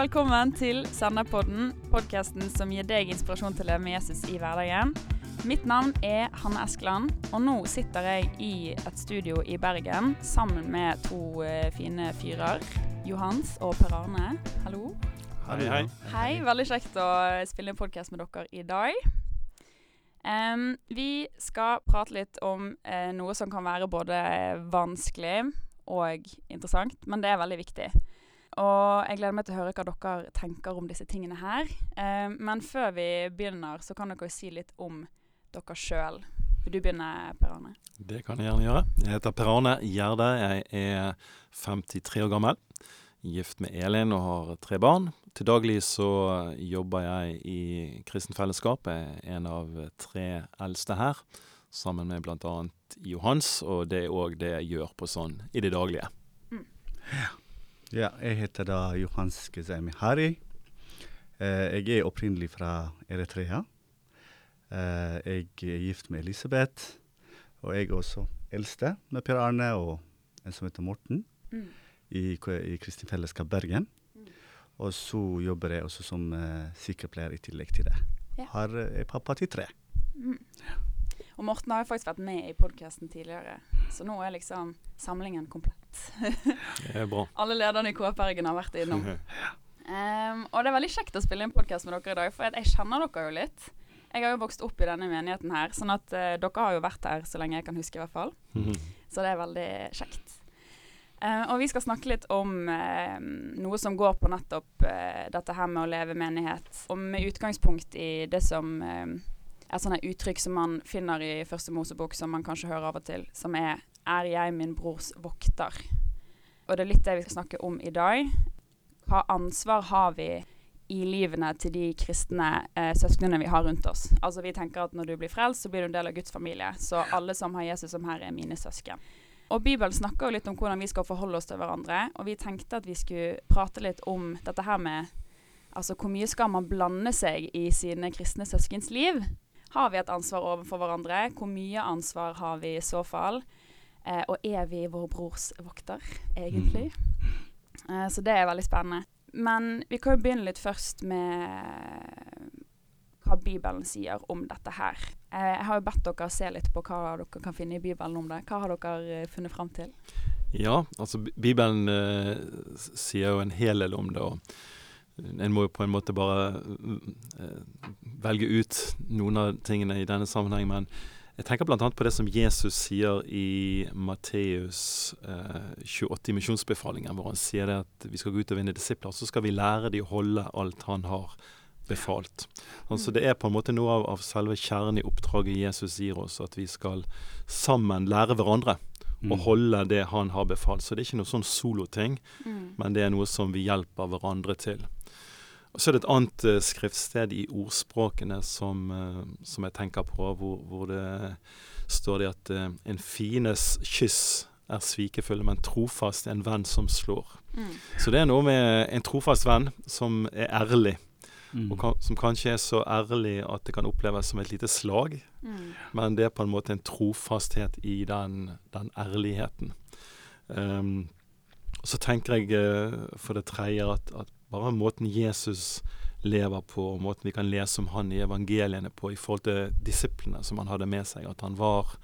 velkommen til Senderpodden, podkasten som gir deg inspirasjon til å leve med Jesus i hverdagen. Mitt navn er Hanne Eskeland, og nå sitter jeg i et studio i Bergen sammen med to eh, fine fyrer. Johans og Per Arne. Hallo. Hei, hei. Hei, veldig kjekt å spille en podkast med dere i dag. Um, vi skal prate litt om uh, noe som kan være både vanskelig og interessant, men det er veldig viktig. Og jeg gleder meg til å høre hva dere tenker om disse tingene her. Eh, men før vi begynner, så kan dere jo si litt om dere sjøl. Vil du begynne, Per Arne? Det kan jeg gjerne gjøre. Jeg heter Per Arne Gjerde. Jeg er 53 år gammel. Gift med Elin og har tre barn. Til daglig så jobber jeg i Kristent Fellesskap. Jeg er en av tre eldste her. Sammen med bl.a. Johans, og det er òg det jeg gjør på sånn i det daglige. Ja, jeg heter da Johans Gezemi Hari. Eh, jeg er opprinnelig fra Eritrea. Eh, jeg er gift med Elisabeth, og jeg er også eldste med Per Arne og en som heter Morten i, K- i Kristin Fellesskap Bergen. Og så jobber jeg også som eh, sykepleier i tillegg til det. Ja. Har, er pappa til tre. Og Morten har jo faktisk vært med i podkasten tidligere, så nå er liksom samlingen komplett. Det er bra. Alle lederne i KF Bergen har vært innom. um, og det er veldig kjekt å spille en podkast med dere i dag, for jeg kjenner dere jo litt. Jeg har jo vokst opp i denne menigheten her, sånn at uh, dere har jo vært her så lenge jeg kan huske, i hvert fall. Så det er veldig kjekt. Uh, og vi skal snakke litt om uh, noe som går på nettopp eh, dette her med å leve menighet. Og med utgangspunkt i det som eh, sånt uttrykk som man finner i Første Mosebok, som man kanskje hører av og til, som er 'Er jeg min brors vokter'? Og det er litt det vi skal snakke om i dag. Hva ansvar har vi i livene til de kristne eh, søsknene vi har rundt oss? Altså Vi tenker at når du blir frelst, så blir du en del av Guds familie. Så alle som har Jesus som her er mine søsken. Og Bibelen snakker jo litt om hvordan vi skal forholde oss til hverandre. Og vi tenkte at vi skulle prate litt om dette her med Altså hvor mye skal man blande seg i sine kristne søskens liv? Har vi et ansvar overfor hverandre? Hvor mye ansvar har vi i så fall? Eh, og er vi vår brors vokter, egentlig? Eh, så det er veldig spennende. Men vi kan jo begynne litt først med hva Bibelen sier om dette her. Eh, jeg har jo bedt dere se litt på hva dere kan finne i Bibelen om det. Hva har dere eh, funnet fram til? Ja, altså Bibelen eh, sier jo en hel del om det. og En må jo på en måte bare eh, velge ut noen av tingene i denne sammenheng. Men jeg tenker bl.a. på det som Jesus sier i Matteus eh, 28 i misjonsbefalingen, hvor han sier det at vi skal gå ut og vinne disipler, så skal vi lære de å holde alt han har befalt. Altså Det er på en måte noe av, av selve kjernen i oppdraget Jesus gir oss, at vi skal sammen lære hverandre Mm. å holde det han har befalt. Så det er ikke noe sånn soloting, men det er noe som vi hjelper hverandre til. Og Så er det et annet eh, skriftsted i ordspråkene som, eh, som jeg tenker på, hvor, hvor det står det at eh, en fines kyss er svikefull, men trofast en venn som slår. Mm. Så det er noe med en trofast venn som er ærlig, Mm. og kan, som kanskje er så ærlig at det kan oppleves som et lite slag. Mm. Men det er på en måte en trofasthet i den, den ærligheten. Um, så tenker jeg eh, for det tredje at, at bare måten Jesus lever på, og måten vi kan lese om han i evangeliene på i forhold til disiplene som han hadde med seg, at han var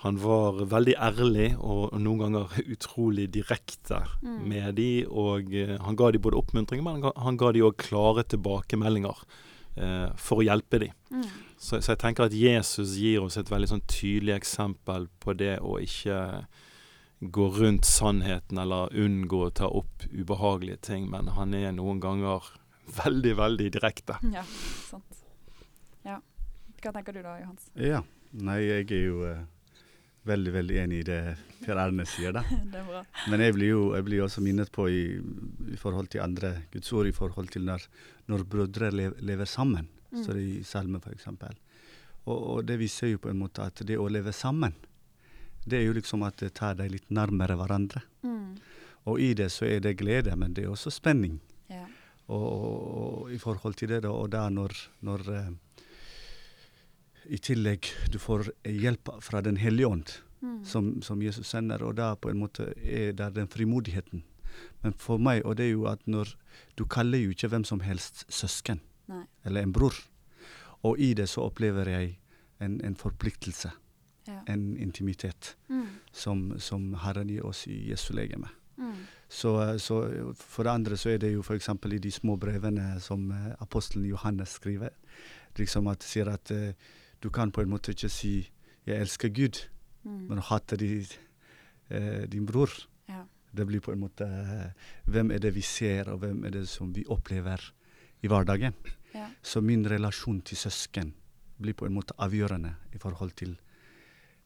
han var veldig ærlig og, noen ganger utrolig direkte Mm. med de, og eh, han ga de både oppmuntring, men han ga, han ga de òg klare tilbakemeldinger eh, for å hjelpe de. Mm. Så, så jeg tenker at Jesus gir oss et veldig sånn tydelig eksempel på det å ikke gå rundt sannheten eller unngå å ta opp ubehagelige ting, men han er noen ganger veldig, veldig direkte. Ja, sant. Ja. Hva tenker du da, Johans? Ja. Nei, jeg er jo eh, veldig, veldig enig i det Per Erne sier, da. det er bra. Men jeg blir jo jeg blir også minnet på i, i forhold til andre Guds ord, i forhold til når, når brødre lev, lever sammen, Mm. står det i Salme f.eks. Og, og det viser jo på en måte at det å leve sammen, det er jo liksom at det tar deg litt nærmere hverandre. Mm. Og i det så er det glede, men det er også spenning. Ja. Og, og, og i forhold til det, da, og da når, når eh, i tillegg du får hjelp fra Den hellige ånd, Mm. som, som Jesus sender, og da på en måte er der den frimodigheten. Men for meg, og det er jo at når Du kaller jo ikke hvem som helst søsken Nei. eller en bror. Og i det så opplever jeg en, en forpliktelse. En intimitet, Mm. som, som Herren gir oss i Jesu legeme. Mm. Så, så for det andre så er det jo f.eks. i de små brevene som eh, apostelen Johannes skriver, liksom at sier at eh, du kan på en måte ikke si 'jeg elsker Gud', Mm. men hater de, eh, din bror. Ja. Det blir på en måte eh, Hvem er det vi ser, og hvem er det som vi opplever i hverdagen? Ja. Så min relasjon til søsken blir på en måte avgjørende i forhold til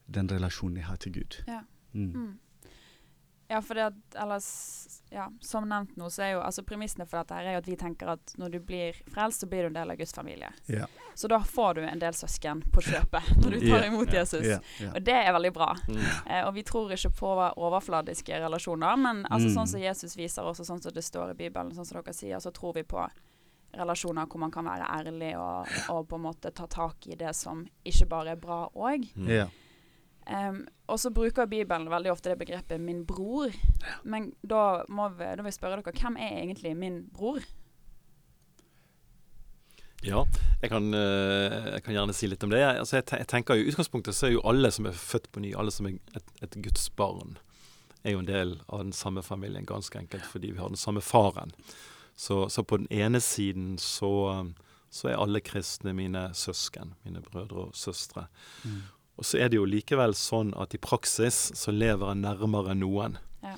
den relasjonen jeg har til Gud. Ja. Mm. Mm. Ja, for det at, ellers, ja, som nevnt nå, så er jo altså premissene for dette her er jo at vi tenker at når du blir frelst, så blir du en del av Guds familie. Ja. Så da får du en del søsken på kjøpet når du tar Ja. imot Jesus. Ja, ja. Og det er veldig bra. Mm. Eh, og vi tror ikke på overfladiske relasjoner, men altså Mm. sånn som Jesus viser oss, og sånn som det står i Bibelen, sånn som dere sier, så tror vi på relasjoner hvor man kan være ærlig og, og på en måte ta tak i det som ikke bare er bra òg. Mm. Ja. Um, og så bruker Bibelen veldig ofte det begrepet 'min bror'. Men da må vi, da vil jeg spørre dere, hvem er egentlig min bror? Ja, jeg kan, eh, jeg kan gjerne si litt om det. Jeg, altså jeg, te- jeg tenker I utgangspunktet så er jo alle som er født på ny, alle som er et, et Guds barn, er jo en del av den samme familien, ganske enkelt fordi vi har den samme faren. Så, så på den ene siden så, så er alle kristne mine søsken, mine brødre og søstre. Mm. Og så er det jo likevel sånn at i praksis så lever jeg nærmere noen. Ja.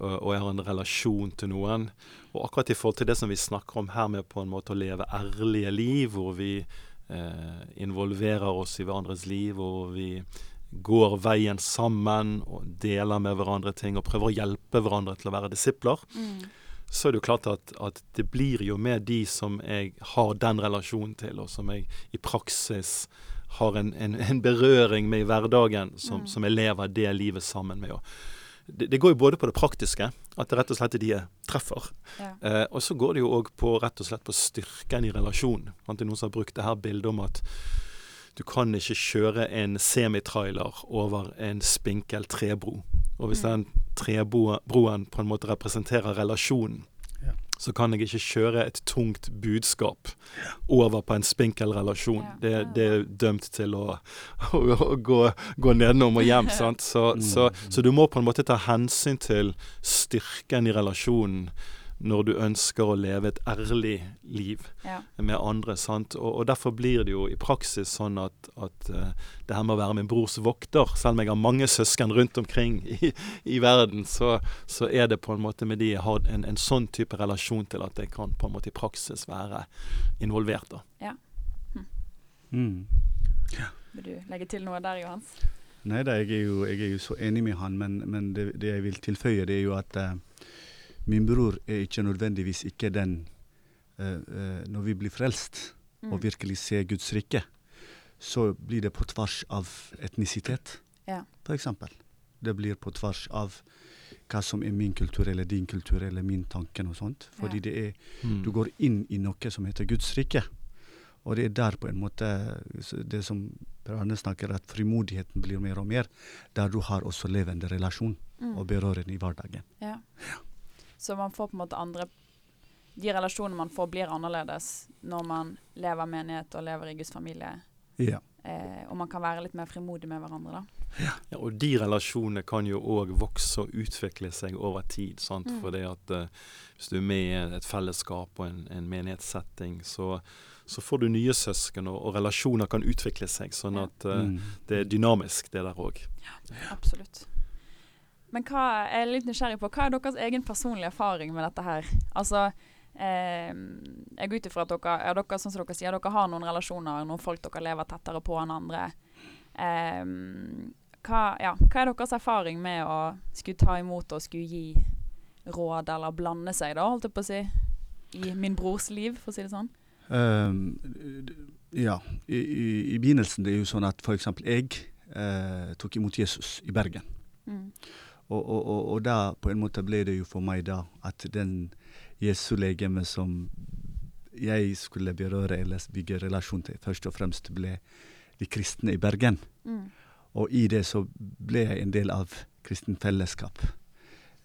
Og, og jeg har en relasjon til noen. Og akkurat i forhold til det som vi snakker om her med på en måte å leve ærlige liv, hvor vi eh, involverer oss i hverandres liv, hvor vi går veien sammen og deler med hverandre ting og prøver å hjelpe hverandre til å være disipler, så er det jo klart at, at det blir jo med de som jeg har den relasjonen til, og som jeg i praksis har en, en, en berøring med i hverdagen, som, Mm. som jeg lever det livet sammen med. Det, det går jo både på det praktiske, at det rett og slett er de jeg treffer. Ja. Eh, og så går det jo òg på rett og slett på styrken i relasjonen. Det er noen som har brukt det her bildet om at du kan ikke kjøre en semitrailer over en spinkel trebro. Og hvis Mm. den trebroen på en måte representerer relasjonen. Så kan jeg ikke kjøre et tungt budskap over på en spinkel relasjon. Det, det er dømt til å, å, å gå, gå nedenom og hjem. sant? Så, Mm. så, så du må på en måte ta hensyn til styrken i relasjonen når du ønsker å leve et ærlig liv Ja. med andre. sant? Og, og Derfor blir det jo i praksis sånn at, at uh, det her med å være min brors vokter, selv om jeg har mange søsken rundt omkring i, i verden, så, så er det på en måte med de jeg har en, en sånn type relasjon til at jeg kan på en måte i praksis være involvert. da. Mm. Vil du legge til noe der, Johans? Nei da, jeg jeg er jo så enig med han, men, men det, det jeg vil tilføye, det er jo at eh, min bror er ikke nødvendigvis ikke den eh, eh, Når vi blir frelst Mm. og virkelig ser Guds rike, så blir det på tvers av etnisitet, Ja. eksempel. Det blir på tvers av hva som er min kultur eller din kultur eller min tanke og sånt. Fordi Ja. det er Mm. du går inn i noe som heter Guds rike. Og det er der på en måte det som Per Arne snakker, at frimodigheten blir mer og mer. Der du har også levende relasjon Mm. og berøring i hverdagen. Ja. Ja. Så man får på en måte andre De relasjonene man får, blir annerledes når man lever menighet og lever i Guds familie. Ja. Eh, og man kan være litt mer frimodig med hverandre, da. Ja, og de relasjonene kan jo òg vokse og utvikle seg over tid. sant? Mm. For det at eh, hvis du er med i et fellesskap og en, en menighetssetting, så, så får du nye søsken, og, og relasjoner kan utvikle seg. Sånn at eh, Mm. det er dynamisk, det der òg. Absolutt. Men hva, jeg er litt nysgjerrig på, hva er deres egen personlige erfaring med dette her? Altså, eh, jeg går ut ifra at dere, ja, dere, sånn som dere sier, dere har noen relasjoner, noen folk dere lever tettere på enn andre. Eh, hva, ja, hva er deres erfaring med å skulle ta imot og skulle gi råd, eller blande seg, da, holdt jeg på å si, i min brors liv, for å si det sånn? Um, ja. I, i, I begynnelsen det er jo sånn at f.eks. jeg eh, tok imot Jesus i Bergen. Mm. Og, og, og, og da på en måte ble det jo for meg da at den Jesu legeme som jeg skulle berøre eller bygge relasjon til, først og fremst ble de kristne i Bergen. Mm. Og i det så ble jeg en del av kristent fellesskap.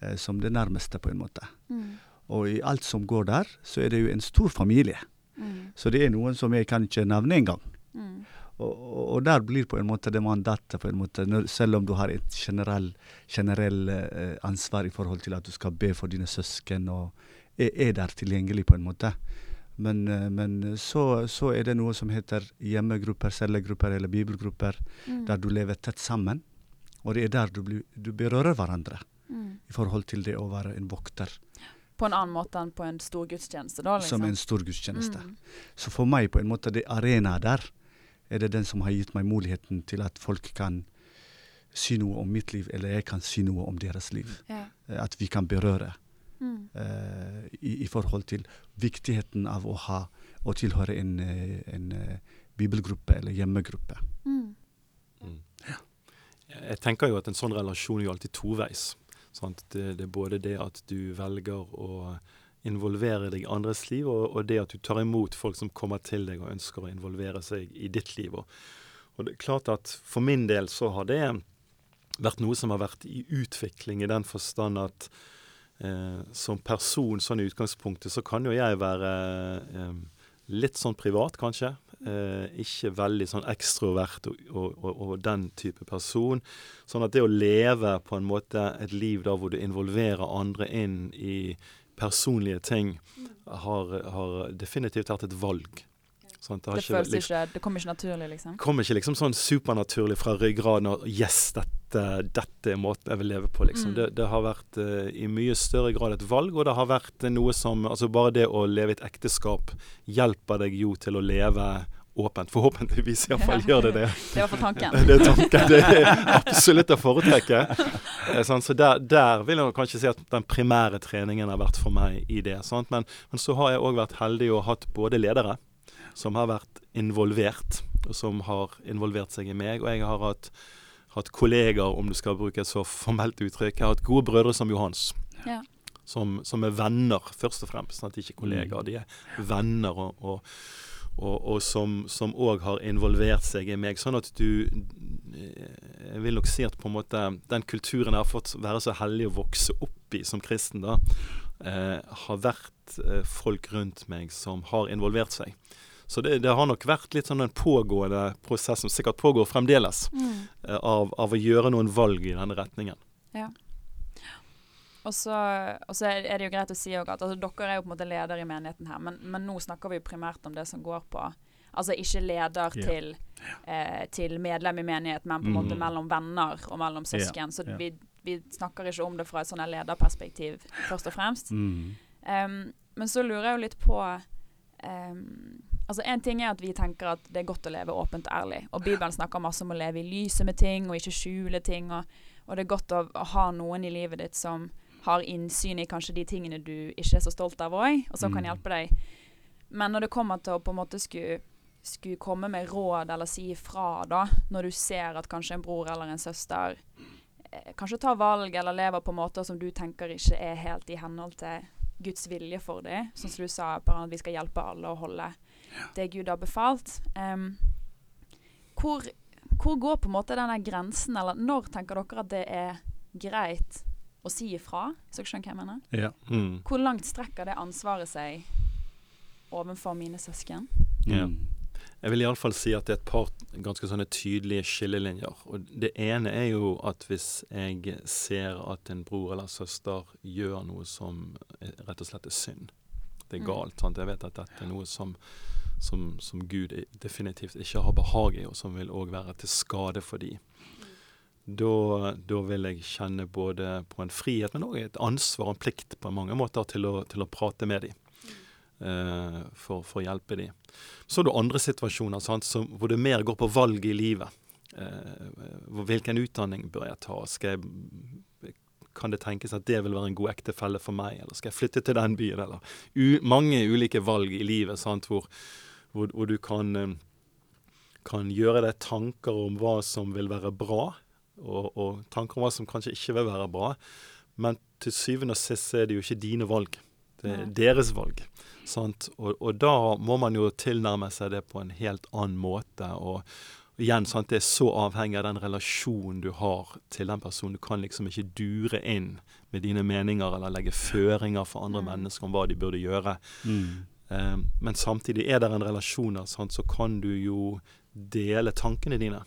eh, som det nærmeste, på en måte. Mm. Og i alt som går der, så er det jo en stor familie. Mm. Så det er noen som jeg kan ikke nevne engang. Mm. Og, og, der blir på en måte det mandatet, på en måte, selv om du har et generelt generell eh, ansvar i forhold til at du skal be for dine søsken, og er, er der tilgjengelig, på en måte. Men, eh, men så, så er det noe som heter hjemmegrupper, cellegrupper eller bibelgrupper, Mm. der du lever tett sammen. Og det er der du, blir, du berører hverandre Mm. i forhold til det å være en vokter, På en annen måte enn på en stor gudstjeneste, da? liksom. som en stor gudstjeneste. Mm. Så for meg, på en måte, det arena der, er det den som har gitt meg muligheten til at folk kan si noe om mitt liv, eller jeg kan si noe om deres liv. Ja. Eh, At vi kan berøre Mm. Uh, i, i forhold til viktigheten av å ha å tilhøre en, eh, en eh, bibelgruppe eller hjemmegruppe. Mm. Mm. Jeg tenker jo at en sånn relasjon er jo alltid toveis. Sant? Det, det er både det at du velger å involvere deg i andres liv, og, og det at du tar imot folk som kommer til deg og ønsker å involvere seg i ditt liv. Og, og det er klart at for min del så har det vært noe som har vært i utvikling, i den forstand at eh, som person sånn i utgangspunktet så kan jo jeg være eh, litt sånn privat, kanskje. Eh, ikke veldig sånn ekstrovert og, og, og, og den type person. Sånn at det å leve på en måte et liv da hvor du involverer andre inn i personlige ting, har, har definitivt vært et valg. Sant? har Det ikke føles liksom- ikke Det kommer ikke naturlig, liksom? kommer ikke liksom sånn supernaturlig fra ryggraden og Yes, dette, dette er måten jeg vil leve på, liksom. Mm. Det, det har vært uh, i mye større grad et valg, og det har vært noe som Altså bare det å leve i et ekteskap hjelper deg jo til å leve åpent. Forhåpentligvis iallfall gjør det det. Det var for tanken. Det er tanken. Det er absolutt å foretrekke. Eh. Så der, der vil jeg kanskje si at den primære treningen har vært for meg i det. Sant? Men, men så har jeg òg vært heldig og hatt både ledere som har vært involvert, og som har involvert seg i meg. Og jeg har hatt, hatt kollegaer, om du skal bruke et så formelt uttrykk. Jeg har hatt gode brødre som Johans. Ja. Som, som er venner, først og fremst. Sant? Ikke kollegaer. De er venner, og, og, og, og som òg har involvert seg i meg. Sånn at du Jeg vil nok si at på en måte den kulturen jeg har fått være så heldig å vokse opp i som kristen, da, eh, har vært eh, folk rundt meg som har involvert seg. Så det, det har nok vært litt sånn en pågående prosess, som sikkert pågår fremdeles, Mm. eh, av, av å gjøre noen valg i denne retningen. Så, og så er det jo greit å si at altså, dere er jo på en måte leder i menigheten her, men, men nå snakker vi jo primært om det som går på Altså ikke leder yeah. til, eh, til medlem i menighet, men på en måte Mm. mellom venner og mellom søsken. Så yeah. vi, vi snakker ikke om det fra et sånn lederperspektiv, først og fremst. Mm. Um, men så lurer jeg jo litt på um, Altså En ting er at vi tenker at det er godt å leve åpent og ærlig. Og Bibelen snakker masse om å leve i lyset med ting og ikke skjule ting. Og, og det er godt å, å ha noen i livet ditt som har innsyn i kanskje de tingene du ikke er så stolt av òg, og som kan Mm. hjelpe deg. Men når det kommer til å på en måte skulle, skulle komme med råd eller si ifra, da, når du ser at kanskje en bror eller en søster eh, kanskje tar valg eller lever på måter som du tenker ikke er helt i henhold til Guds vilje for dem. Sånn som du sa, bare at vi skal hjelpe alle å holde det Gud har befalt. Um, hvor, hvor går på en måte denne grensen, eller når tenker dere at det er greit å si ifra? Så dere skjønner hva jeg mener? Ja. Mm. Hvor langt strekker det ansvaret seg overfor mine søsken? Ja. Mm. Jeg vil iallfall si at det er et par ganske sånne tydelige skillelinjer. Og det ene er jo at hvis jeg ser at en bror eller søster gjør noe som rett og slett er synd, det er Mm. galt. Sant? Jeg vet at dette er noe som, som, som Gud definitivt ikke har behag i, og som vil òg være til skade for de. Da, da vil jeg kjenne både på en frihet, men òg et ansvar og en plikt på mange måter til å, til å prate med dem. Uh, for, for å hjelpe dem. Så er det andre situasjoner sant, som, hvor det mer går på valg i livet. Uh, hvilken utdanning bør jeg ta? Jeg, kan det tenkes at det vil være en god ektefelle for meg? Eller skal jeg flytte til den byen? Eller u, mange ulike valg i livet sant, hvor, hvor, hvor du kan, eh, kan gjøre deg tanker om hva som vil være bra, og, og tanker om hva som kanskje ikke vil være bra. Men til syvende og sist er det jo ikke dine valg. Det er deres valg. Sant? Og, og da må man jo tilnærme seg det på en helt annen måte. Og igjen, sant, det er så avhengig av den relasjonen du har til den personen. Du kan liksom ikke dure inn med dine meninger eller legge føringer for andre mennesker om hva de burde gjøre. Mm. Um, men samtidig er det en relasjon, sant, så kan du jo dele tankene dine.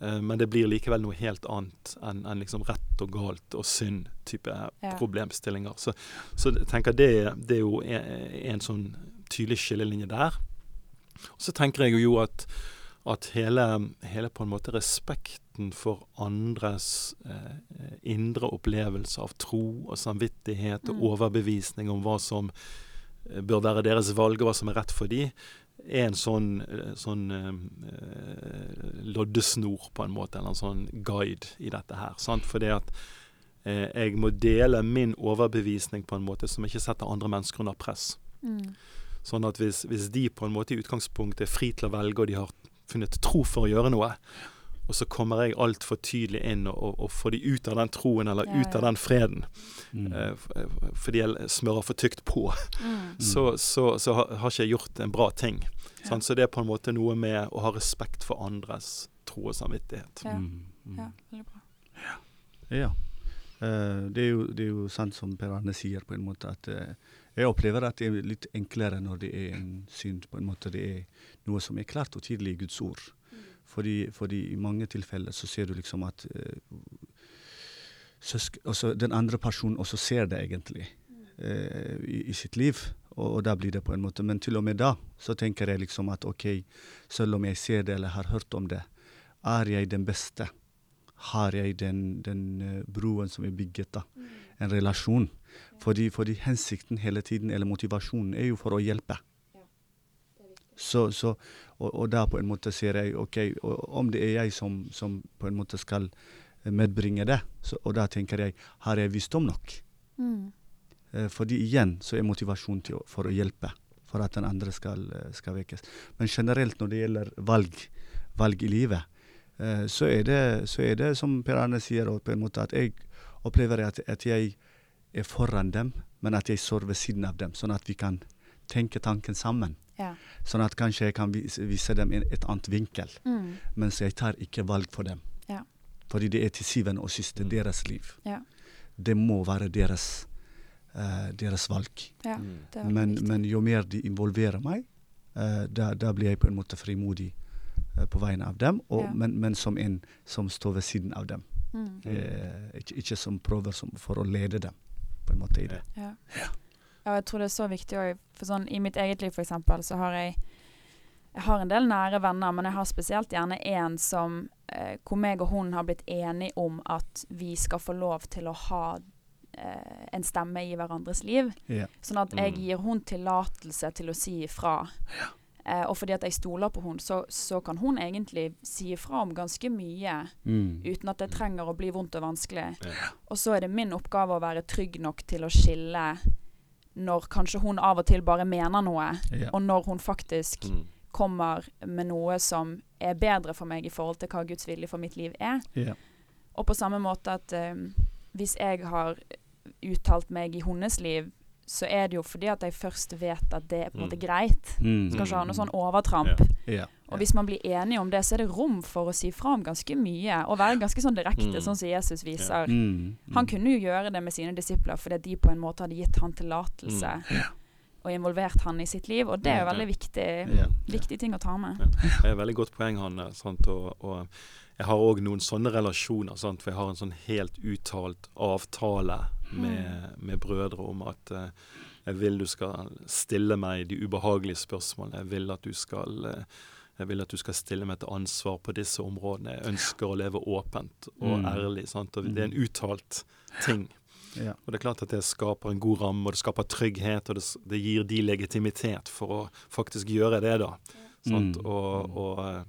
Eh, men det blir likevel noe helt annet enn en liksom rett og galt og synd-type Ja. problemstillinger. Så, så jeg tenker det, det er jo en, en sånn tydelig skillelinje der. Og så tenker jeg jo at, at hele, hele på en måte respekten for andres eh, indre opplevelse av tro og samvittighet og Mm. overbevisning om hva som eh, bør være deres valg, og hva som er rett for de, er en sånn, eh, sånn eh, loddesnor, på en måte, eller en sånn guide i dette her. Sant? Fordi at eh, jeg må dele min overbevisning på en måte som ikke setter andre mennesker under press. Mm. Sånn at hvis, hvis de på en måte i utgangspunktet er fri til å velge, og de har funnet tro for å gjøre noe, og så kommer jeg altfor tydelig inn og, og, og får de ut av den troen eller Ja, ut av den freden, Mm. eh, eh, fordi jeg smører for tykt på, Mm. så, så, så har, ikke jeg gjort en bra ting. Ja. Sant? Så det er på en måte noe med å ha respekt for andres tro og samvittighet. Ja. Mm. Mm. Ja, veldig bra. Ja. Uh, det, er jo, det er jo sant som Per Arne sier, på en måte at uh, jeg opplever at det er litt enklere når det er en synd. på en måte Det er noe som er klart og tydelig i Guds ord. Fordi, fordi i mange tilfeller så ser du liksom at eh, søsk, også den andre personen også ser det egentlig eh, i, i sitt liv. Og, og da blir det på en måte Men til og med da så tenker jeg liksom at OK, selv om jeg ser det eller har hørt om det, er jeg den beste? Har jeg den, den eh, broen som er bygget, da? En relasjon. Fordi, fordi hensikten hele tiden, eller motivasjonen, er jo for å hjelpe. Så, så, og, og da på en måte ser jeg OK, om det er jeg som, som på en måte skal eh, medbringe det, så, og da tenker jeg har jeg visdom nok? Mm. Eh, fordi igjen så er motivasjonen til å, for å hjelpe, for at den andre skal, eh, skal vekkes. Men generelt når det gjelder valg, valg i livet, eh, så, er det, så er det som Per Arne sier, på en måte at jeg opplever at, at jeg er foran dem, men at jeg står ved siden av dem, sånn at vi kan tenke tanken sammen. Ja. Sånn at kanskje jeg kan vise, vise dem en, et annet vinkel, Mm. mens jeg tar ikke valg for dem. Ja. Fordi det er til syvende og siste deres liv. Ja. Det må være deres, uh, deres valg. ja. Mm. Men, men jo mer de involverer meg, uh, da, da blir jeg på en måte frimodig uh, på vegne av dem, og, Ja. men, men som en som står ved siden av dem. Mm. Eh, ikke, ikke som prøver som, for å lede dem, på en måte i det. Ja. Ja, jeg tror det er så viktig òg. For sånn i mitt eget liv, for eksempel, så har jeg Jeg har en del nære venner, men jeg har spesielt gjerne en som eh, Hvor meg og hun har blitt enige om at vi skal få lov til å ha eh, en stemme i hverandres liv. Yeah. Sånn at jeg Mm. gir hun tillatelse til å si ifra. Eh, og fordi at jeg stoler på hun, så, så kan hun egentlig si ifra om ganske mye Mm. uten at det trenger å bli vondt og vanskelig. Yeah. Og så er det min oppgave å være trygg nok til å skille når kanskje hun av og til bare mener noe, yeah. og når hun faktisk Mm. kommer med noe som er bedre for meg i forhold til hva Guds vilje for mitt liv er. Yeah. Og på samme måte at um, hvis jeg har uttalt meg i hennes liv, så er det jo fordi at jeg først vet at det er på en måte Mm. greit. Mm. Skal ikke ha noe sånn overtramp. Ja. Og hvis man blir enige om det, så er det rom for å si fra om ganske mye. Og være ganske sånn direkte, Mm. sånn som Jesus viser. Mm. Han kunne jo gjøre det med sine disipler fordi de på en måte hadde gitt han tillatelse og involvert han i sitt liv, og det er jo veldig viktig, viktig ting å ta med. Det er et veldig godt poeng, Hanne. Sant? Og, og jeg har òg noen sånne relasjoner. Sant? For jeg har en sånn helt uttalt avtale med, med brødre om at eh, jeg vil du skal stille meg de ubehagelige spørsmålene. Jeg vil at du skal eh, jeg vil at du skal stille meg til ansvar på disse områdene. Jeg ønsker å leve åpent og Mm. ærlig. Sant? Og det er en uttalt ting. Ja. Og det er klart at det skaper en god ramme, og det skaper trygghet, og det, det gir de legitimitet for å faktisk gjøre det, da. Mm. Og, og eh,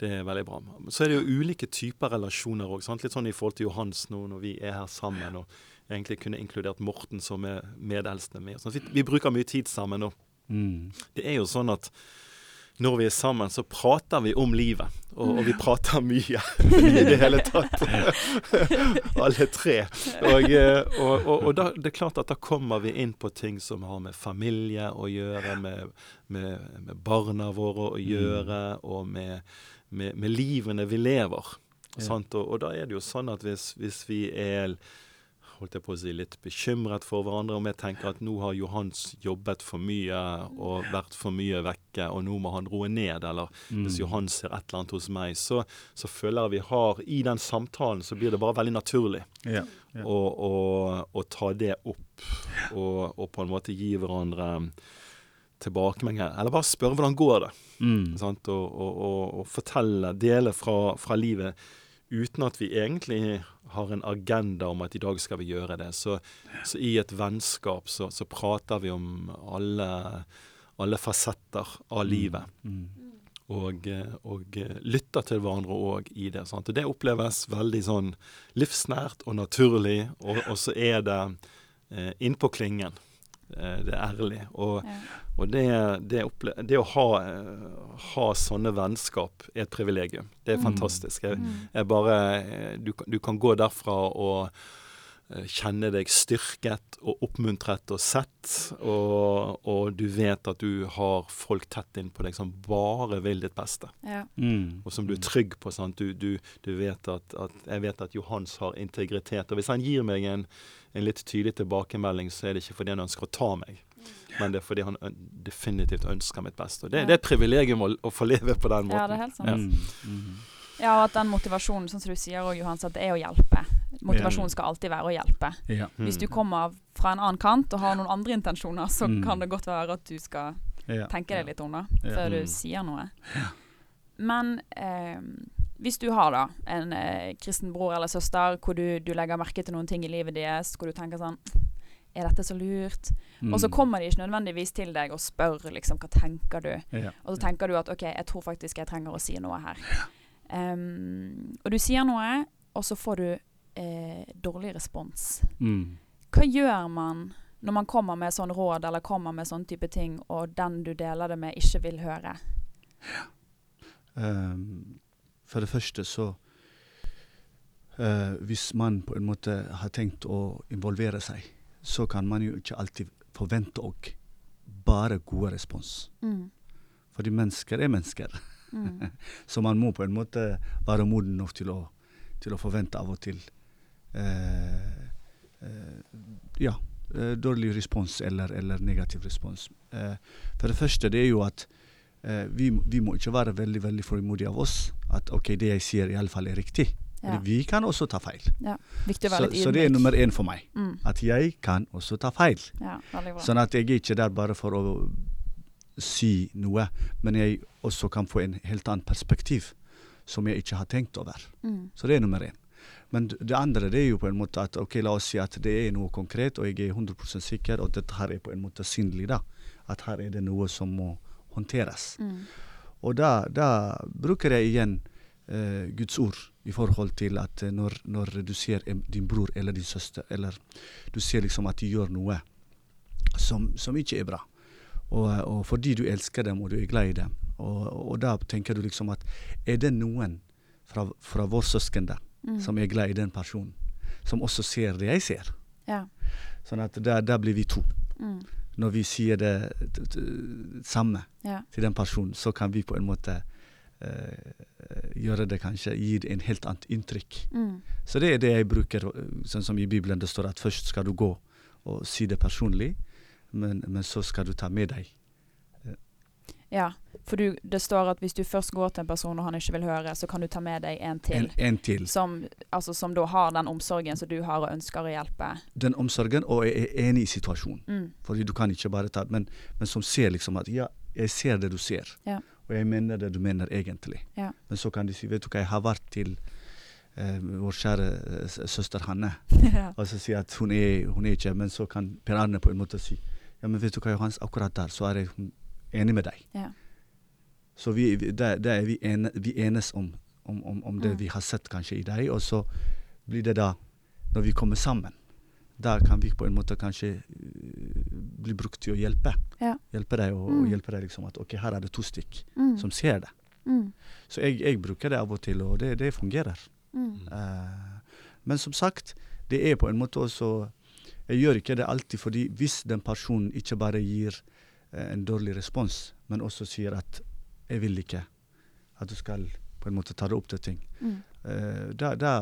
det er veldig bra. Så er det jo ulike typer relasjoner òg. Litt sånn i forhold til Johans nå når vi er her sammen, og egentlig kunne inkludert Morten som er medeldste med. Sånn, vi, vi bruker mye tid sammen, nå. Mm. det er jo sånn at når vi er sammen, så prater vi om livet. Og, og vi prater mye i det hele tatt. Alle tre. Og, eh, og, og, og da, det er klart at da kommer vi inn på ting som har med familie å gjøre, med, med, med barna våre å gjøre, og med, med, med livene vi lever. Ja. Og da er det jo sånn at hvis, hvis vi er holdt jeg på å si, litt bekymret for hverandre, om jeg tenker at nå har Johans jobbet for mye og vært for mye vekke, og nå må han roe ned, eller Mm. hvis Johan ser et eller annet hos meg, så, så føler jeg vi har I den samtalen så blir det bare veldig naturlig Ja. Ja. å, å, å ta det opp, og, og på en måte gi hverandre tilbakemeldinger. Eller bare spørre hvordan går det Mm. sant? Og, og, og, og fortelle, dele fra, fra livet uten at vi egentlig har en agenda om at i dag skal vi gjøre det. Så, så i et vennskap så, så prater vi om alle, alle fasetter av livet. Mm. Og, og lytter til hverandre òg i det. Sant? Og det oppleves veldig sånn livsnært og naturlig, og, og så er det eh, innpå klingen. Eh, det er ærlig. Og, Ja. og det, det, opple det å ha, eh, ha sånne vennskap er et privilegium. Det er Mm. fantastisk. Jeg, Mm. jeg bare, eh, du, kan- du kan gå derfra og kjenne deg styrket og oppmuntret og sett, og, og du vet at du har folk tett innpå deg som bare vil ditt beste, Ja. Mm. og som du er trygg på. Sant? Du, du, du vet at, at Jeg vet at Johans har integritet. Og hvis han gir meg en, en litt tydelig tilbakemelding, så er det ikke fordi han ønsker å ta meg, men det er fordi han definitivt ønsker mitt beste. Og det, det er et privilegium å, å få leve på den måten. ja, det er helt sant. Mm. Mm. Ja, og at den motivasjonen, sånn som du sier òg, Johans, at det er å hjelpe. Motivasjonen skal alltid være å hjelpe. Ja. Hvis du Mm. kommer fra en annen kant og har noen andre intensjoner, så Mm. kan det godt være at du skal Ja. tenke deg litt om før Ja. du Mm. sier noe. Men eh, hvis du har da en eh, kristen bror eller søster hvor du, du legger merke til noen ting i livet deres, hvor du tenker sånn Er dette så lurt? Mm. Og så kommer de ikke nødvendigvis til deg og spør liksom hva tenker du? ja. Og så tenker du at OK, jeg tror faktisk jeg trenger å si noe her. Em, og du sier noe, og så får du eh, dårlig respons. Mm. Hva gjør man når man kommer med sånn råd eller kommer med sånn type ting, og den du deler det med, ikke vil høre? Ehm, for det første så uh, Hvis man på en måte har tenkt å involvere seg, så kan man jo ikke alltid forvente òg bare gode respons. Mm. Fordi mennesker er mennesker. Mm. Så man må på en måte være moden nok til å, til å forvente av og til uh, uh, Ja, dårlig respons eller, eller negativ respons. For det første, det er jo at vi, må- vi må ikke være veldig veldig frimodige av oss. At OK, det jeg sier iallfall er riktig. Ja. Vi kan også ta feil. Ja. Så, så det er nummer én for meg. Mm. At jeg kan også ta feil. Ja. Sånn at jeg er ikke der bare for å si noe, men jeg også kan få en helt annen perspektiv som jeg ikke har tenkt over. Mm. Så det er nummer én. Men det andre det er jo på en måte at ok, la oss si at det er noe konkret, og jeg er 100 sikker, og dette her er på en måte synlig. da. At her er det noe som må håndteres. Mm. Og da, da bruker jeg igjen eh, Guds ord i forhold til at eh, når, når du ser din bror eller din søster, eller du ser liksom at de gjør noe som, som ikke er bra, og, og fordi du elsker dem og du er glad i dem, og, og da tenker du liksom at er det noen fra, fra vår søsken da, Mm. som er glad i den personen, som også ser det jeg ser? Ja. Sånn at der, der blir vi to. Mm. Når vi sier det samme ja. til den personen, så kan vi på en måte eh, gjøre det kanskje, gi det en helt annet inntrykk. Mm. Så det er det jeg bruker, sånn som i Bibelen det står at først skal du gå og si det personlig, men, men så skal du ta med deg. Ja. For du, det står at hvis du først går til en person og han ikke vil høre, så kan du ta med deg en til. En, en til. Som, altså, som da har den omsorgen som du har og ønsker å hjelpe. Den omsorgen, og er enig i situasjonen. Mm. Fordi du kan ikke bare ta men, men som ser liksom at ja, jeg ser det du ser. Ja. Og jeg mener det du mener egentlig. Ja. Men så kan de si vet du hva, jeg har vært til eh, vår kjære eh, søster Hanne. ja. Og så si at hun er, hun er ikke Men så kan Per Arne på en måte si Ja, men vet du hva, Johans, akkurat der så er jeg hun enig med deg. Ja. Så vi, det, er vi, en, vi enes om, om, om, om det Mm. vi har sett kanskje i deg, og så blir det da, når vi kommer sammen, da kan vi på en måte kanskje øh, bli brukt til å hjelpe. Ja. Hjelpe deg, og, Mm. og hjelpe deg liksom at ok, her er det to stykk Mm. som ser det. Mm. Så jeg, jeg bruker det av og til, og det, det fungerer. Mm. Eh, men som sagt, det er på en måte også Jeg gjør ikke det alltid, fordi hvis den personen ikke bare gir eh, en dårlig respons, men også sier at 'jeg vil ikke at du skal på en måte ta det opp til ting. Mm. Uh, da, da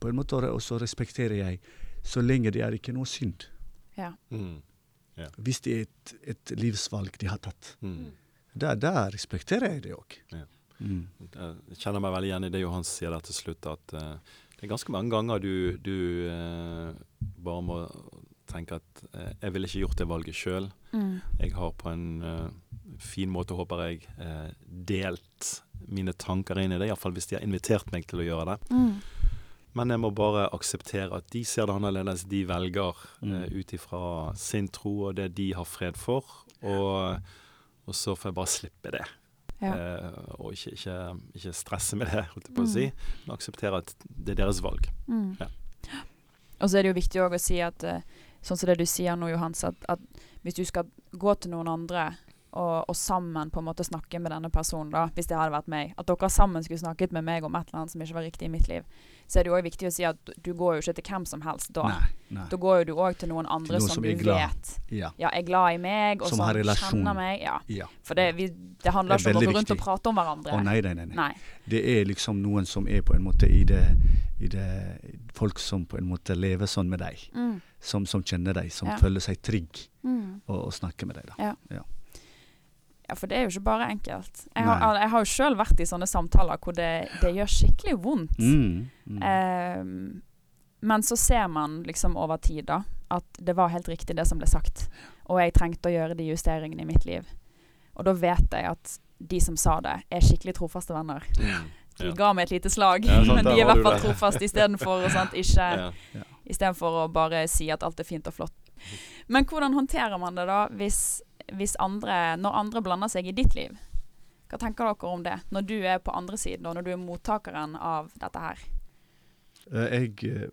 på en måte også respekterer jeg, så lenge det er ikke noe synd. Ja. Mm. Hvis det er et, et, livsvalg de har tatt. Mm. Da, da, respekterer jeg det òg. Ja. Mm. Jeg kjenner meg veldig igjen i det Johan sier der til slutt, at uh, det er ganske mange ganger du, du uh, bare må tenke at eh, jeg ville ikke gjort det valget sjøl. Mm. Jeg har på en fin måte, håper jeg, delt mine tanker inn i det, iallfall hvis de har invitert meg til å gjøre det. Mm. Men jeg må bare akseptere at de ser det annerledes. De velger mm. Eh, ut ifra sin tro og det de har fred for. Og, og så får jeg bare slippe det. Ja. Uh, og ikke, ikke, ikke, stresse med det, holdt jeg på å si. Mm. Men akseptere at det er deres valg. Mm. Ja. Og så er det jo viktig å si at uh, sånn som det du sier nå, Johans, at, at hvis du skal gå til noen andre og, og, sammen på en måte snakke med denne personen, da, hvis det hadde vært meg. At dere sammen skulle snakket med meg om et eller annet som ikke var riktig i mitt liv. Så er det jo òg viktig å si at du går jo ikke til hvem som helst da. Nei, nei. Da går jo du òg til noen andre til noen som, som, du vet ja. ja. er glad i meg, og som, som kjenner meg. Ja. ja. For det, vi, det handler det ikke om å gå rundt og prate om hverandre. Å, nei, nei, nei, Det er liksom noen som er på en måte i det, i det Folk som på en måte lever sånn med deg. Mm. Som, som, kjenner deg, som føler seg trygg mm. og, og snakker med deg. da. Ja. Ja, for det er jo ikke bare enkelt. Jeg har, jeg har jo sjøl vært i sånne samtaler hvor det, det gjør skikkelig vondt. Mm, mm. Eh, men så ser man liksom over tid da at det var helt riktig det som ble sagt. Og jeg trengte å gjøre de justeringene i mitt liv. Og da vet jeg at de som sa det, er skikkelig trofaste venner. Mm. De ga meg et lite slag, ja, sant, men de er i hvert fall trofaste istedenfor ja. ja. Å bare si at alt er fint og flott. Men hvordan håndterer man det da hvis andre, når andre blander seg i ditt liv. Hva tenker dere om det, når du er på andre siden, og når du er mottakeren av dette her? Uh, jeg,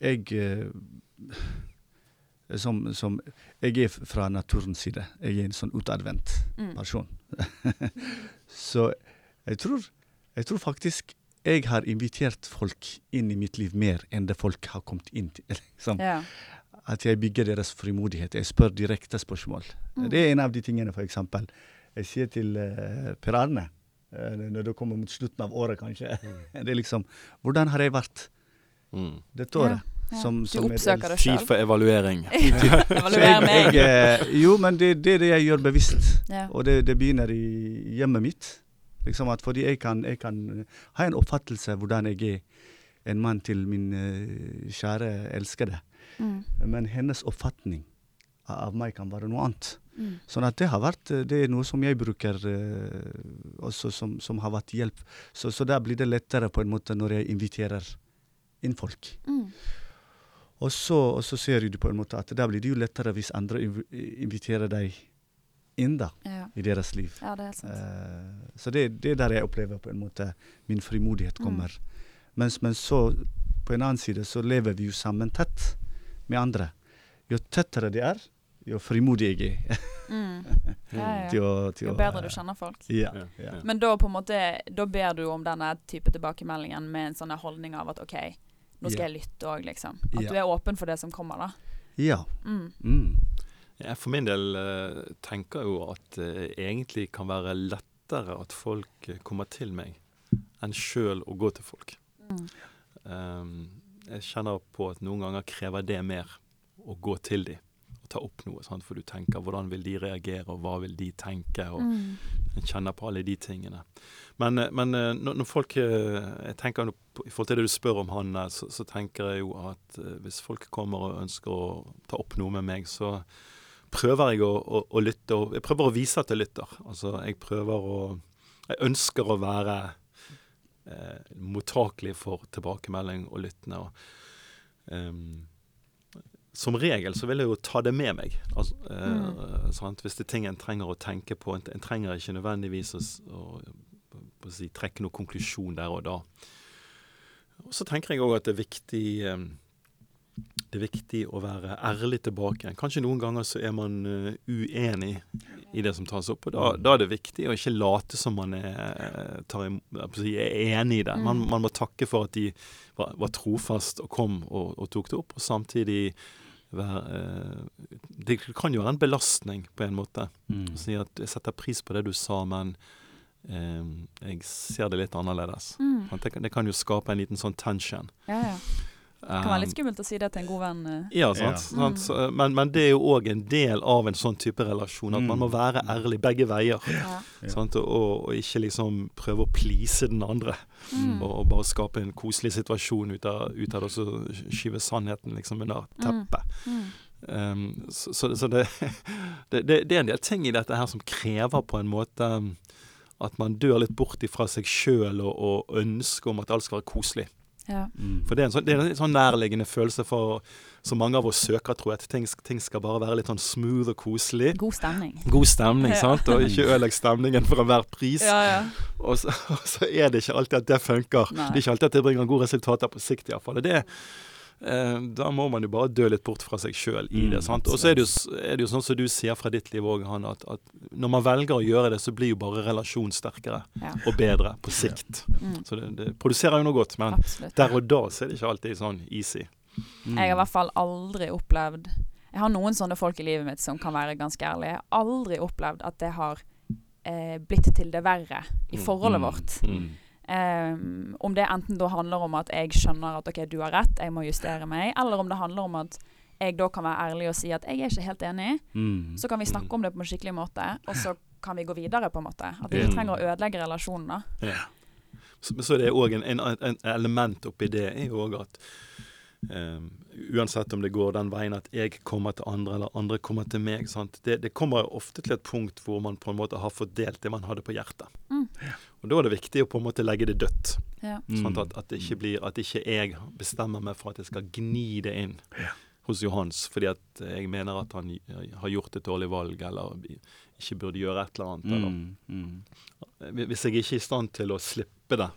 jeg uh, som, som, Jeg er fra naturens side. Jeg er en sånn utadvendt mm. person. Så jeg tror, jeg tror faktisk jeg har invitert folk inn i mitt liv mer enn det folk har kommet inn til. Liksom. Ja at jeg bygger deres frimodighet. Jeg spør direkte spørsmål. Mm. Det er en av de tingene, f.eks. Jeg sier til uh, Per Arne, uh, når det kommer mot slutten av året, kanskje mm. Det er liksom Hvordan har jeg vært mm. dette året? Ja. Ja. Som, som du oppsøker deg sjøl. Tid for evaluering. Evaluer meg. Jeg, uh, jo, men det, det, er det jeg gjør bevisst. Ja. Og det, det, begynner i hjemmet mitt. Liksom at fordi jeg kan, jeg kan ha en oppfattelse av hvordan jeg er en mann til min kjære elskede. Mm. Men hennes oppfatning av meg kan være noe annet. Mm. Sånn at det har vært Det er noe som jeg bruker uh, også som, som, har vært hjelp. Så, så da blir det lettere på en måte når jeg inviterer inn folk. Mm. Og, så, og, så, ser du på en måte at da blir det jo lettere hvis andre inviterer deg inn da, ja. i deres liv. Ja, det. Uh, så det, det, er der jeg opplever på en måte min frimodighet mm. kommer. Mens, men så på en annen side så lever vi jo sammen tett med andre. Jo tettere de er, jo frimodig jeg er. mm. ja, ja. jo bedre du kjenner folk. Ja, Men da på en måte, da ber du om denne type tilbakemeldingen med en sånn holdning av at OK, nå skal jeg lytte òg, liksom. At du er åpen for det som kommer, da. Ja. Mm. Mm. Jeg for min del uh, tenker jo at det uh, egentlig kan være lettere at folk uh, kommer til meg, enn sjøl å gå til folk. Mm. Um, jeg kjenner på at noen ganger krever det mer å gå til dem og ta opp noe. Sant? For du tenker hvordan vil de reagere, og hva vil de tenke? og mm. Jeg kjenner på alle de tingene. Men, eh, men eh, når, folk eh, jeg tenker I forhold til det du spør om han, så, så tenker jeg jo at hvis folk kommer og ønsker å ta opp noe med meg, så prøver jeg å, å, å lytte. Og jeg prøver å vise at jeg lytter. Altså, jeg prøver å Jeg ønsker å være mottakelig for tilbakemelding og lyttende. Og, um, som regel så vil jeg jo ta det med meg. Altså, eh, mm. Hvis det er ting en trenger å tenke på. En, en trenger ikke nødvendigvis å, å, å si, trekke noen konklusjon der og da. Og Så tenker jeg òg at det er viktig eh, det er viktig å være ærlig tilbake. Kanskje noen ganger så er man uh, uenig i det som tas opp. og Da, da er det viktig å ikke late som man er, tar, er enig i det. Man, mm. man, må takke for at de var, var trofast og kom og, og, tok det opp. Og samtidig være uh, Det kan jo være en belastning på en måte. Mm. Å si at jeg setter pris på det du sa, men eh, jeg ser det litt annerledes. Mm. Det, kan, det kan jo skape en liten sånn tension. Ja, ja. Det kan være litt Um, skummelt å si det til en god venn. eh. Ja, sant. Ja. sant? Mm. Men, men det er jo òg en del av en sånn type relasjon, at man må Mm. være ærlig begge veier. Ja. Og, og ikke liksom prøve å please den andre, Mm. og, og bare skape en koselig situasjon ut av, ut av det, og så skyve sannheten liksom under teppet. Mm. Um, så så, så det, det, det, det er en del ting i dette her som krever på en måte um, at man dør litt bort ifra seg sjøl og, og ønsket om at alt skal være koselig. Ja. Mm. For det er en sånn, det er en sånn nærliggende følelse for så mange av oss søker, tror jeg. At ting, ting skal bare være litt sånn smooth og koselig. God stemning. God stemning, Ja. sant? Og ikke ødelegg stemningen for enhver pris. Ja, ja. Og, så, og så er det ikke alltid at det funker. Nei. Det er ikke alltid at det bringer gode resultater på sikt, iallfall. Det, da må man jo bare dø litt bort fra seg sjøl i det. Mm, sant? Og så er er det jo sånn som du sier fra ditt liv òg, Hanne, at, at når man velger å gjøre det, så blir jo bare relasjonen sterkere ja. og bedre på sikt. Mm. Så det, det produserer jo noe godt, men Absolutt. der og da så er det ikke alltid sånn easy. Mm. Jeg har i hvert fall aldri opplevd Jeg har noen sånne folk i livet mitt som kan være ganske ærlige. Jeg har aldri opplevd at det har eh, blitt til det verre i Mm. forholdet Mm. vårt. Um, om det enten da handler om at jeg skjønner at OK, du har rett, jeg må justere meg, eller om det handler om at jeg da kan være ærlig og si at jeg er ikke helt enig. Mm. Så kan vi snakke Mm. om det på en skikkelig måte, og så kan vi gå videre, på en måte. At vi ikke trenger å ødelegge relasjonen, da. Ja. Så, så det er òg en, en, en element oppi det er jo òg at uansett om det går den veien at jeg kommer til andre, eller andre kommer til meg, sant? Det, det kommer ofte til et punkt hvor man på en måte har fordelt det man hadde på hjertet. Mm. Og da er det viktig å på en måte legge det dødt. Ja. Sånn at, at, det ikke blir, at ikke jeg bestemmer meg for at jeg skal gni det inn hos Johans fordi at jeg mener at han har gjort et dårlig valg, eller ikke burde gjøre et eller annet. Eller Mm. Mm. hvis jeg ikke er i stand til å slippe det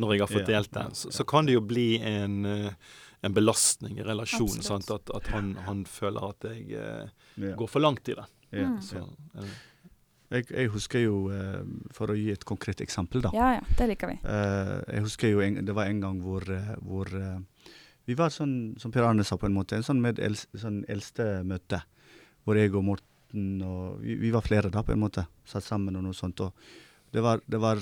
når jeg har fått Ja. det, så, så kan det jo bli en, eh, en belastning i relasjonen. Sant? At, at han, han føler at jeg eh, Ja. går for langt i det. Ja. Mm. Så, eh, Jeg, jeg husker jo, eh, for å gi et konkret eksempel, da. ja ja, det liker vi. Eh, jeg husker jo en, det var en gang hvor, eh, hvor eh, vi var sånn, som Per Arne sa, på en måte, en sånn med el, sånn eldste møte. Hvor jeg og Morten og vi, vi var flere da, på en måte. Satt sammen og noe sånt. Og det var, det var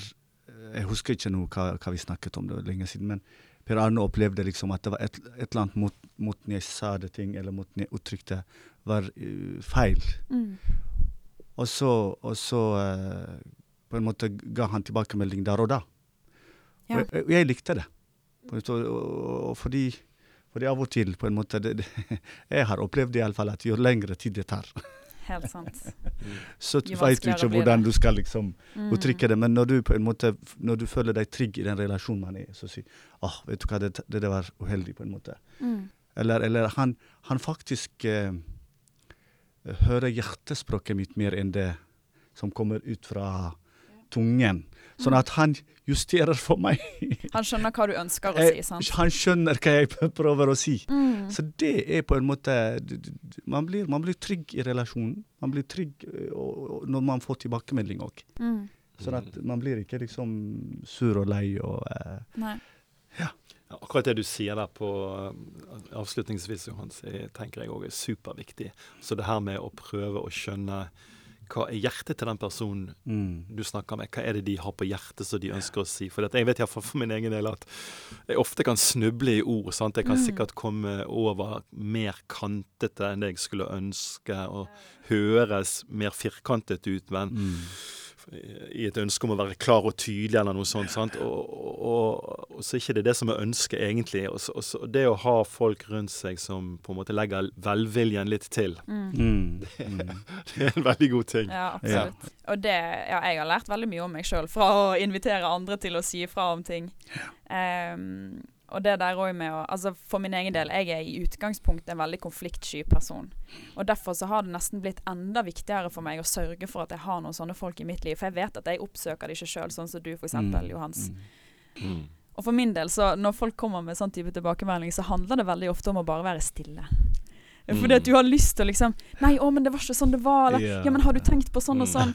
Jeg husker ikke noe hva, hva vi snakket om, det var lenge siden. Men Per Arne opplevde liksom at det var et, et eller annet mot, måten jeg sa det ting, eller måten jeg uttrykte, var uh, feil. Mm. Og så, og så uh, på en måte ga han tilbakemelding der og da. Ja. Og jeg, jeg likte det. Og, og, og fordi, fordi av og til, på en måte det, det, Jeg har opplevd i alle fall at jo lengre tid det tar, Helt sant. så veit du ikke hvordan du skal liksom Mm. uttrykke det. Men når du på en måte Når du føler deg trygg i den relasjonen man er i, så sier åh, vet du hva, det, det var uheldig, på en måte. Mm. Eller, eller han, han faktisk eh, hører hjertespråket mitt mer enn det som kommer ut fra tungen. Sånn at han justerer for meg. Han skjønner hva du ønsker å si, sant? han skjønner hva jeg prøver å si. Mm. Så det er på en måte Man blir, man blir trygg i relasjonen. Man blir trygg når man får tilbakemelding òg. Mm. Sånn at man blir ikke liksom sur og lei og Nei. Ja, akkurat det du sier der på avslutningsvis, Johans, tenker jeg òg er superviktig. Så det her med å prøve å skjønne hva er hjertet til den personen mm. du snakker med? Hva er det de har på hjertet som de ønsker å si? For jeg vet iallfall for min egen del at jeg ofte kan snuble i ord. sant? Jeg kan Mm. sikkert komme over mer kantete enn det jeg skulle ønske, og høres mer firkantet ut. Men Mm. I et ønske om å være klar og tydelig eller noe sånt. sant? Og, og, og, og så er ikke det det som er ønsket, egentlig. Og, så, og så, det å ha folk rundt seg som på en måte legger velviljen litt til, Mm. Mm. Mm. det er en veldig god ting. Ja, absolutt. Og det, ja, jeg har lært veldig mye om meg sjøl fra å invitere andre til å si ifra om ting. Ehm, og det der òg med å Altså for min egen del, jeg er i utgangspunktet en veldig konfliktsky person. Og derfor så har det nesten blitt enda viktigere for meg å sørge for at jeg har noen sånne folk i mitt liv. For jeg vet at jeg oppsøker det ikke sjøl, sånn som du f.eks., Mm. Johans. Mm. Mm. Og for min del, så når folk kommer med sånn type tilbakemelding, så handler det veldig ofte om å bare være stille. Fordi Mm. at du har lyst til å liksom Nei, å, men det var ikke sånn det var. Eller Ja. ja, men har du tenkt på sånn og Mm. sånn?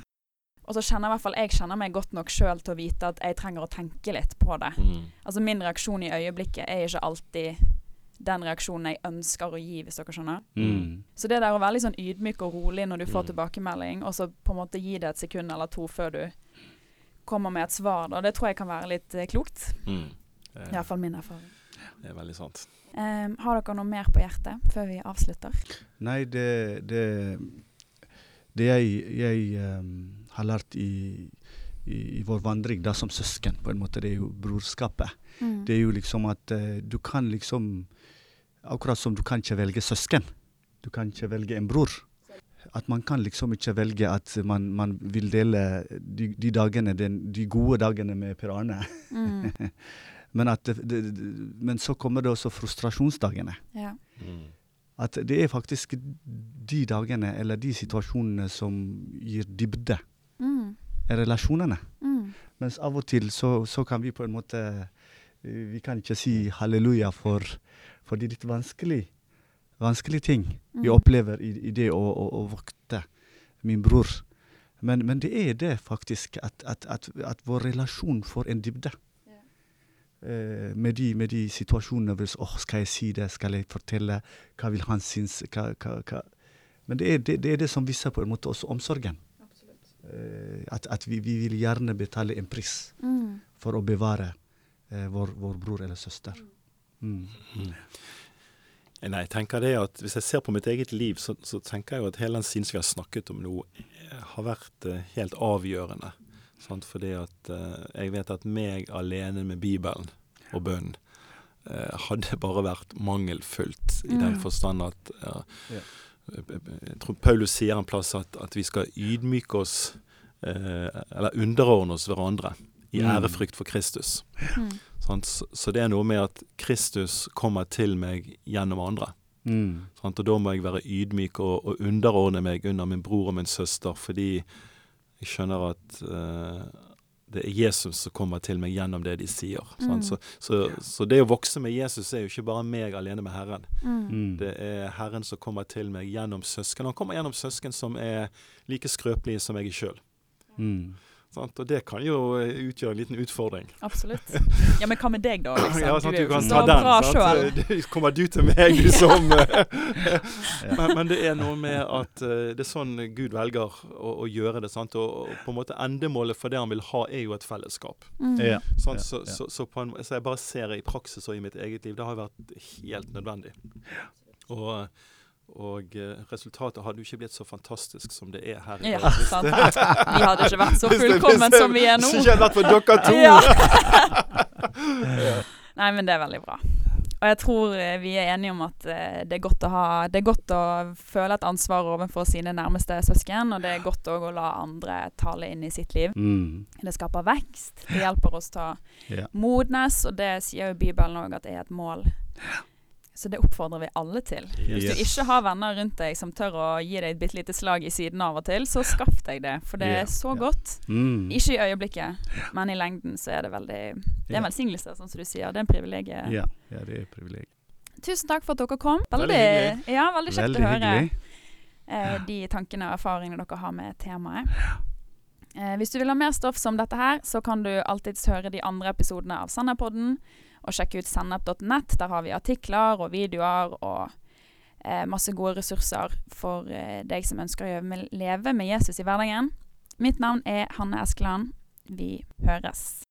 Og så kjenner i hvert fall jeg kjenner meg godt nok sjøl til å vite at jeg trenger å tenke litt på det. Mm. Altså min reaksjon i øyeblikket er ikke alltid den reaksjonen jeg ønsker å gi, hvis dere skjønner. Mm. Så det der å være litt sånn ydmyk og rolig når du får Mm. tilbakemelding, og så på en måte gi det et sekund eller to før du kommer med et svar, da. Det tror jeg kan være litt eh, klokt. Mm. Det, Iallfall min erfaring. det er veldig sant. Um, har dere noe mer på hjertet før vi avslutter? Nei, det Det, det jeg, jeg ehm, har lært i, i, i vår vandring da som søsken, på en måte, det er jo brorskapet. Mm. Det er jo liksom at uh, du kan liksom Akkurat som du kan ikke velge søsken. Du kan ikke velge en bror. At man kan liksom ikke velge at man, man vil dele de, de dagene, den, de gode dagene med Per Arne. Mm. Men, at det, det, men så kommer det også frustrasjonsdagene. Ja. Mm. At det er faktisk de dagene eller de situasjonene som gir dybde, relasjonene. Mm. Mens av og til så, så kan vi på en måte eh, Vi kan ikke si halleluja for, for de litt vanskelig, vanskelige ting vi Mm. opplever i, i det å, å, å vokte min bror. Men, men det er det faktisk, at, at, at, at vår relasjon får en dybde. Eh, med, de, med de situasjonene hvis, oh, skal jeg si det, skal jeg fortelle, hva vil han synes hva, hva, hva. Men det er det, det er det som viser på en måte også omsorgen. Eh, at at vi, vi vil gjerne betale en pris Mm. for å bevare eh, vår, vår bror eller søster. Mm. Nei, jeg tenker det at Hvis jeg ser på mitt eget liv, så, så tenker jeg jo at hele den siden som vi har snakket om nå, eh, har vært eh, helt avgjørende. Sant? Fordi at eh, jeg vet at meg alene med Bibelen og bønnen eh, hadde bare vært mangelfullt, i den Mm. forstand at Ja. Jeg tror Paulus sier en plass at, at vi skal ydmyke oss, eh, eller underordne oss hverandre, i Mm. ærefrykt for Kristus. Mm. Sånn, Så, så det er noe med at Kristus kommer til meg gjennom andre. Mm. Sånn, Og da må jeg være ydmyk og, og underordne meg under min bror og min søster, fordi jeg skjønner at eh, det er Jesus som kommer til meg gjennom det de sier. Mm. Så, så, så det å vokse med Jesus er jo ikke bare meg alene med Herren. Mm. Mm. Det er Herren som kommer til meg gjennom søsken. Han kommer gjennom søsken som er like skrøpelige som jeg er sjøl. Mm. Og det kan jo eh, utgjøre en liten utfordring. Absolutt. Ja, men hva med deg, da? Liksom? Ja, sant, du du kan ta den. sant? sjøl. Kommer du til meg, du som eh, men, men det er noe med at eh, det er sånn Gud velger å, å gjøre det. sant? Og, og på en måte Endemålet for det han vil ha, er jo et fellesskap. Mm. Ja. Sant? Så. Så, så, på en, så jeg bare ser det i praksis og i mitt eget liv. Det har vært helt nødvendig. Og, og eh, resultatet hadde jo ikke blitt så fantastisk som det er her i dag. Ja, sant. Vi hadde ikke vært så fullkommen som vi er nå. Hvis Ikke hadde vært for dere to! Ja. Nei, men det er veldig bra. Og jeg tror eh, vi er enige om at eh, det er godt å ha Det er godt å føle et ansvar overfor sine nærmeste søsken, og det er godt òg å la andre tale inn i sitt liv. Mm. Det skaper vekst. Det hjelper oss til å modnes, og det sier jo Bibelen òg at det er et mål. Så det oppfordrer vi alle til. Hvis du ikke har venner rundt deg som tør å gi deg et bitte lite slag i siden av og til, så skaff deg det, for det yeah. er så yeah. godt. Mm. Ikke i øyeblikket, men i lengden så er det veldig Det er en velsignelse, sånn som du sier. Det er en privilegium. Ja, ja, det er et privilegium. Tusen takk for at dere kom. Veldig, Veldig. Ja, veldig kjekt Veldig å høre eh, de tankene og erfaringene dere har med temaet. Eh, hvis du vil ha mer stoff som dette her, så kan du alltids høre de andre episodene av Sennepodden, og sjekke ut sennep.nett. Der har vi artikler og videoer og eh, masse gode ressurser for eh, deg som ønsker å leve med Jesus i hverdagen. Mitt navn er Hanne Eskeland. Vi høres.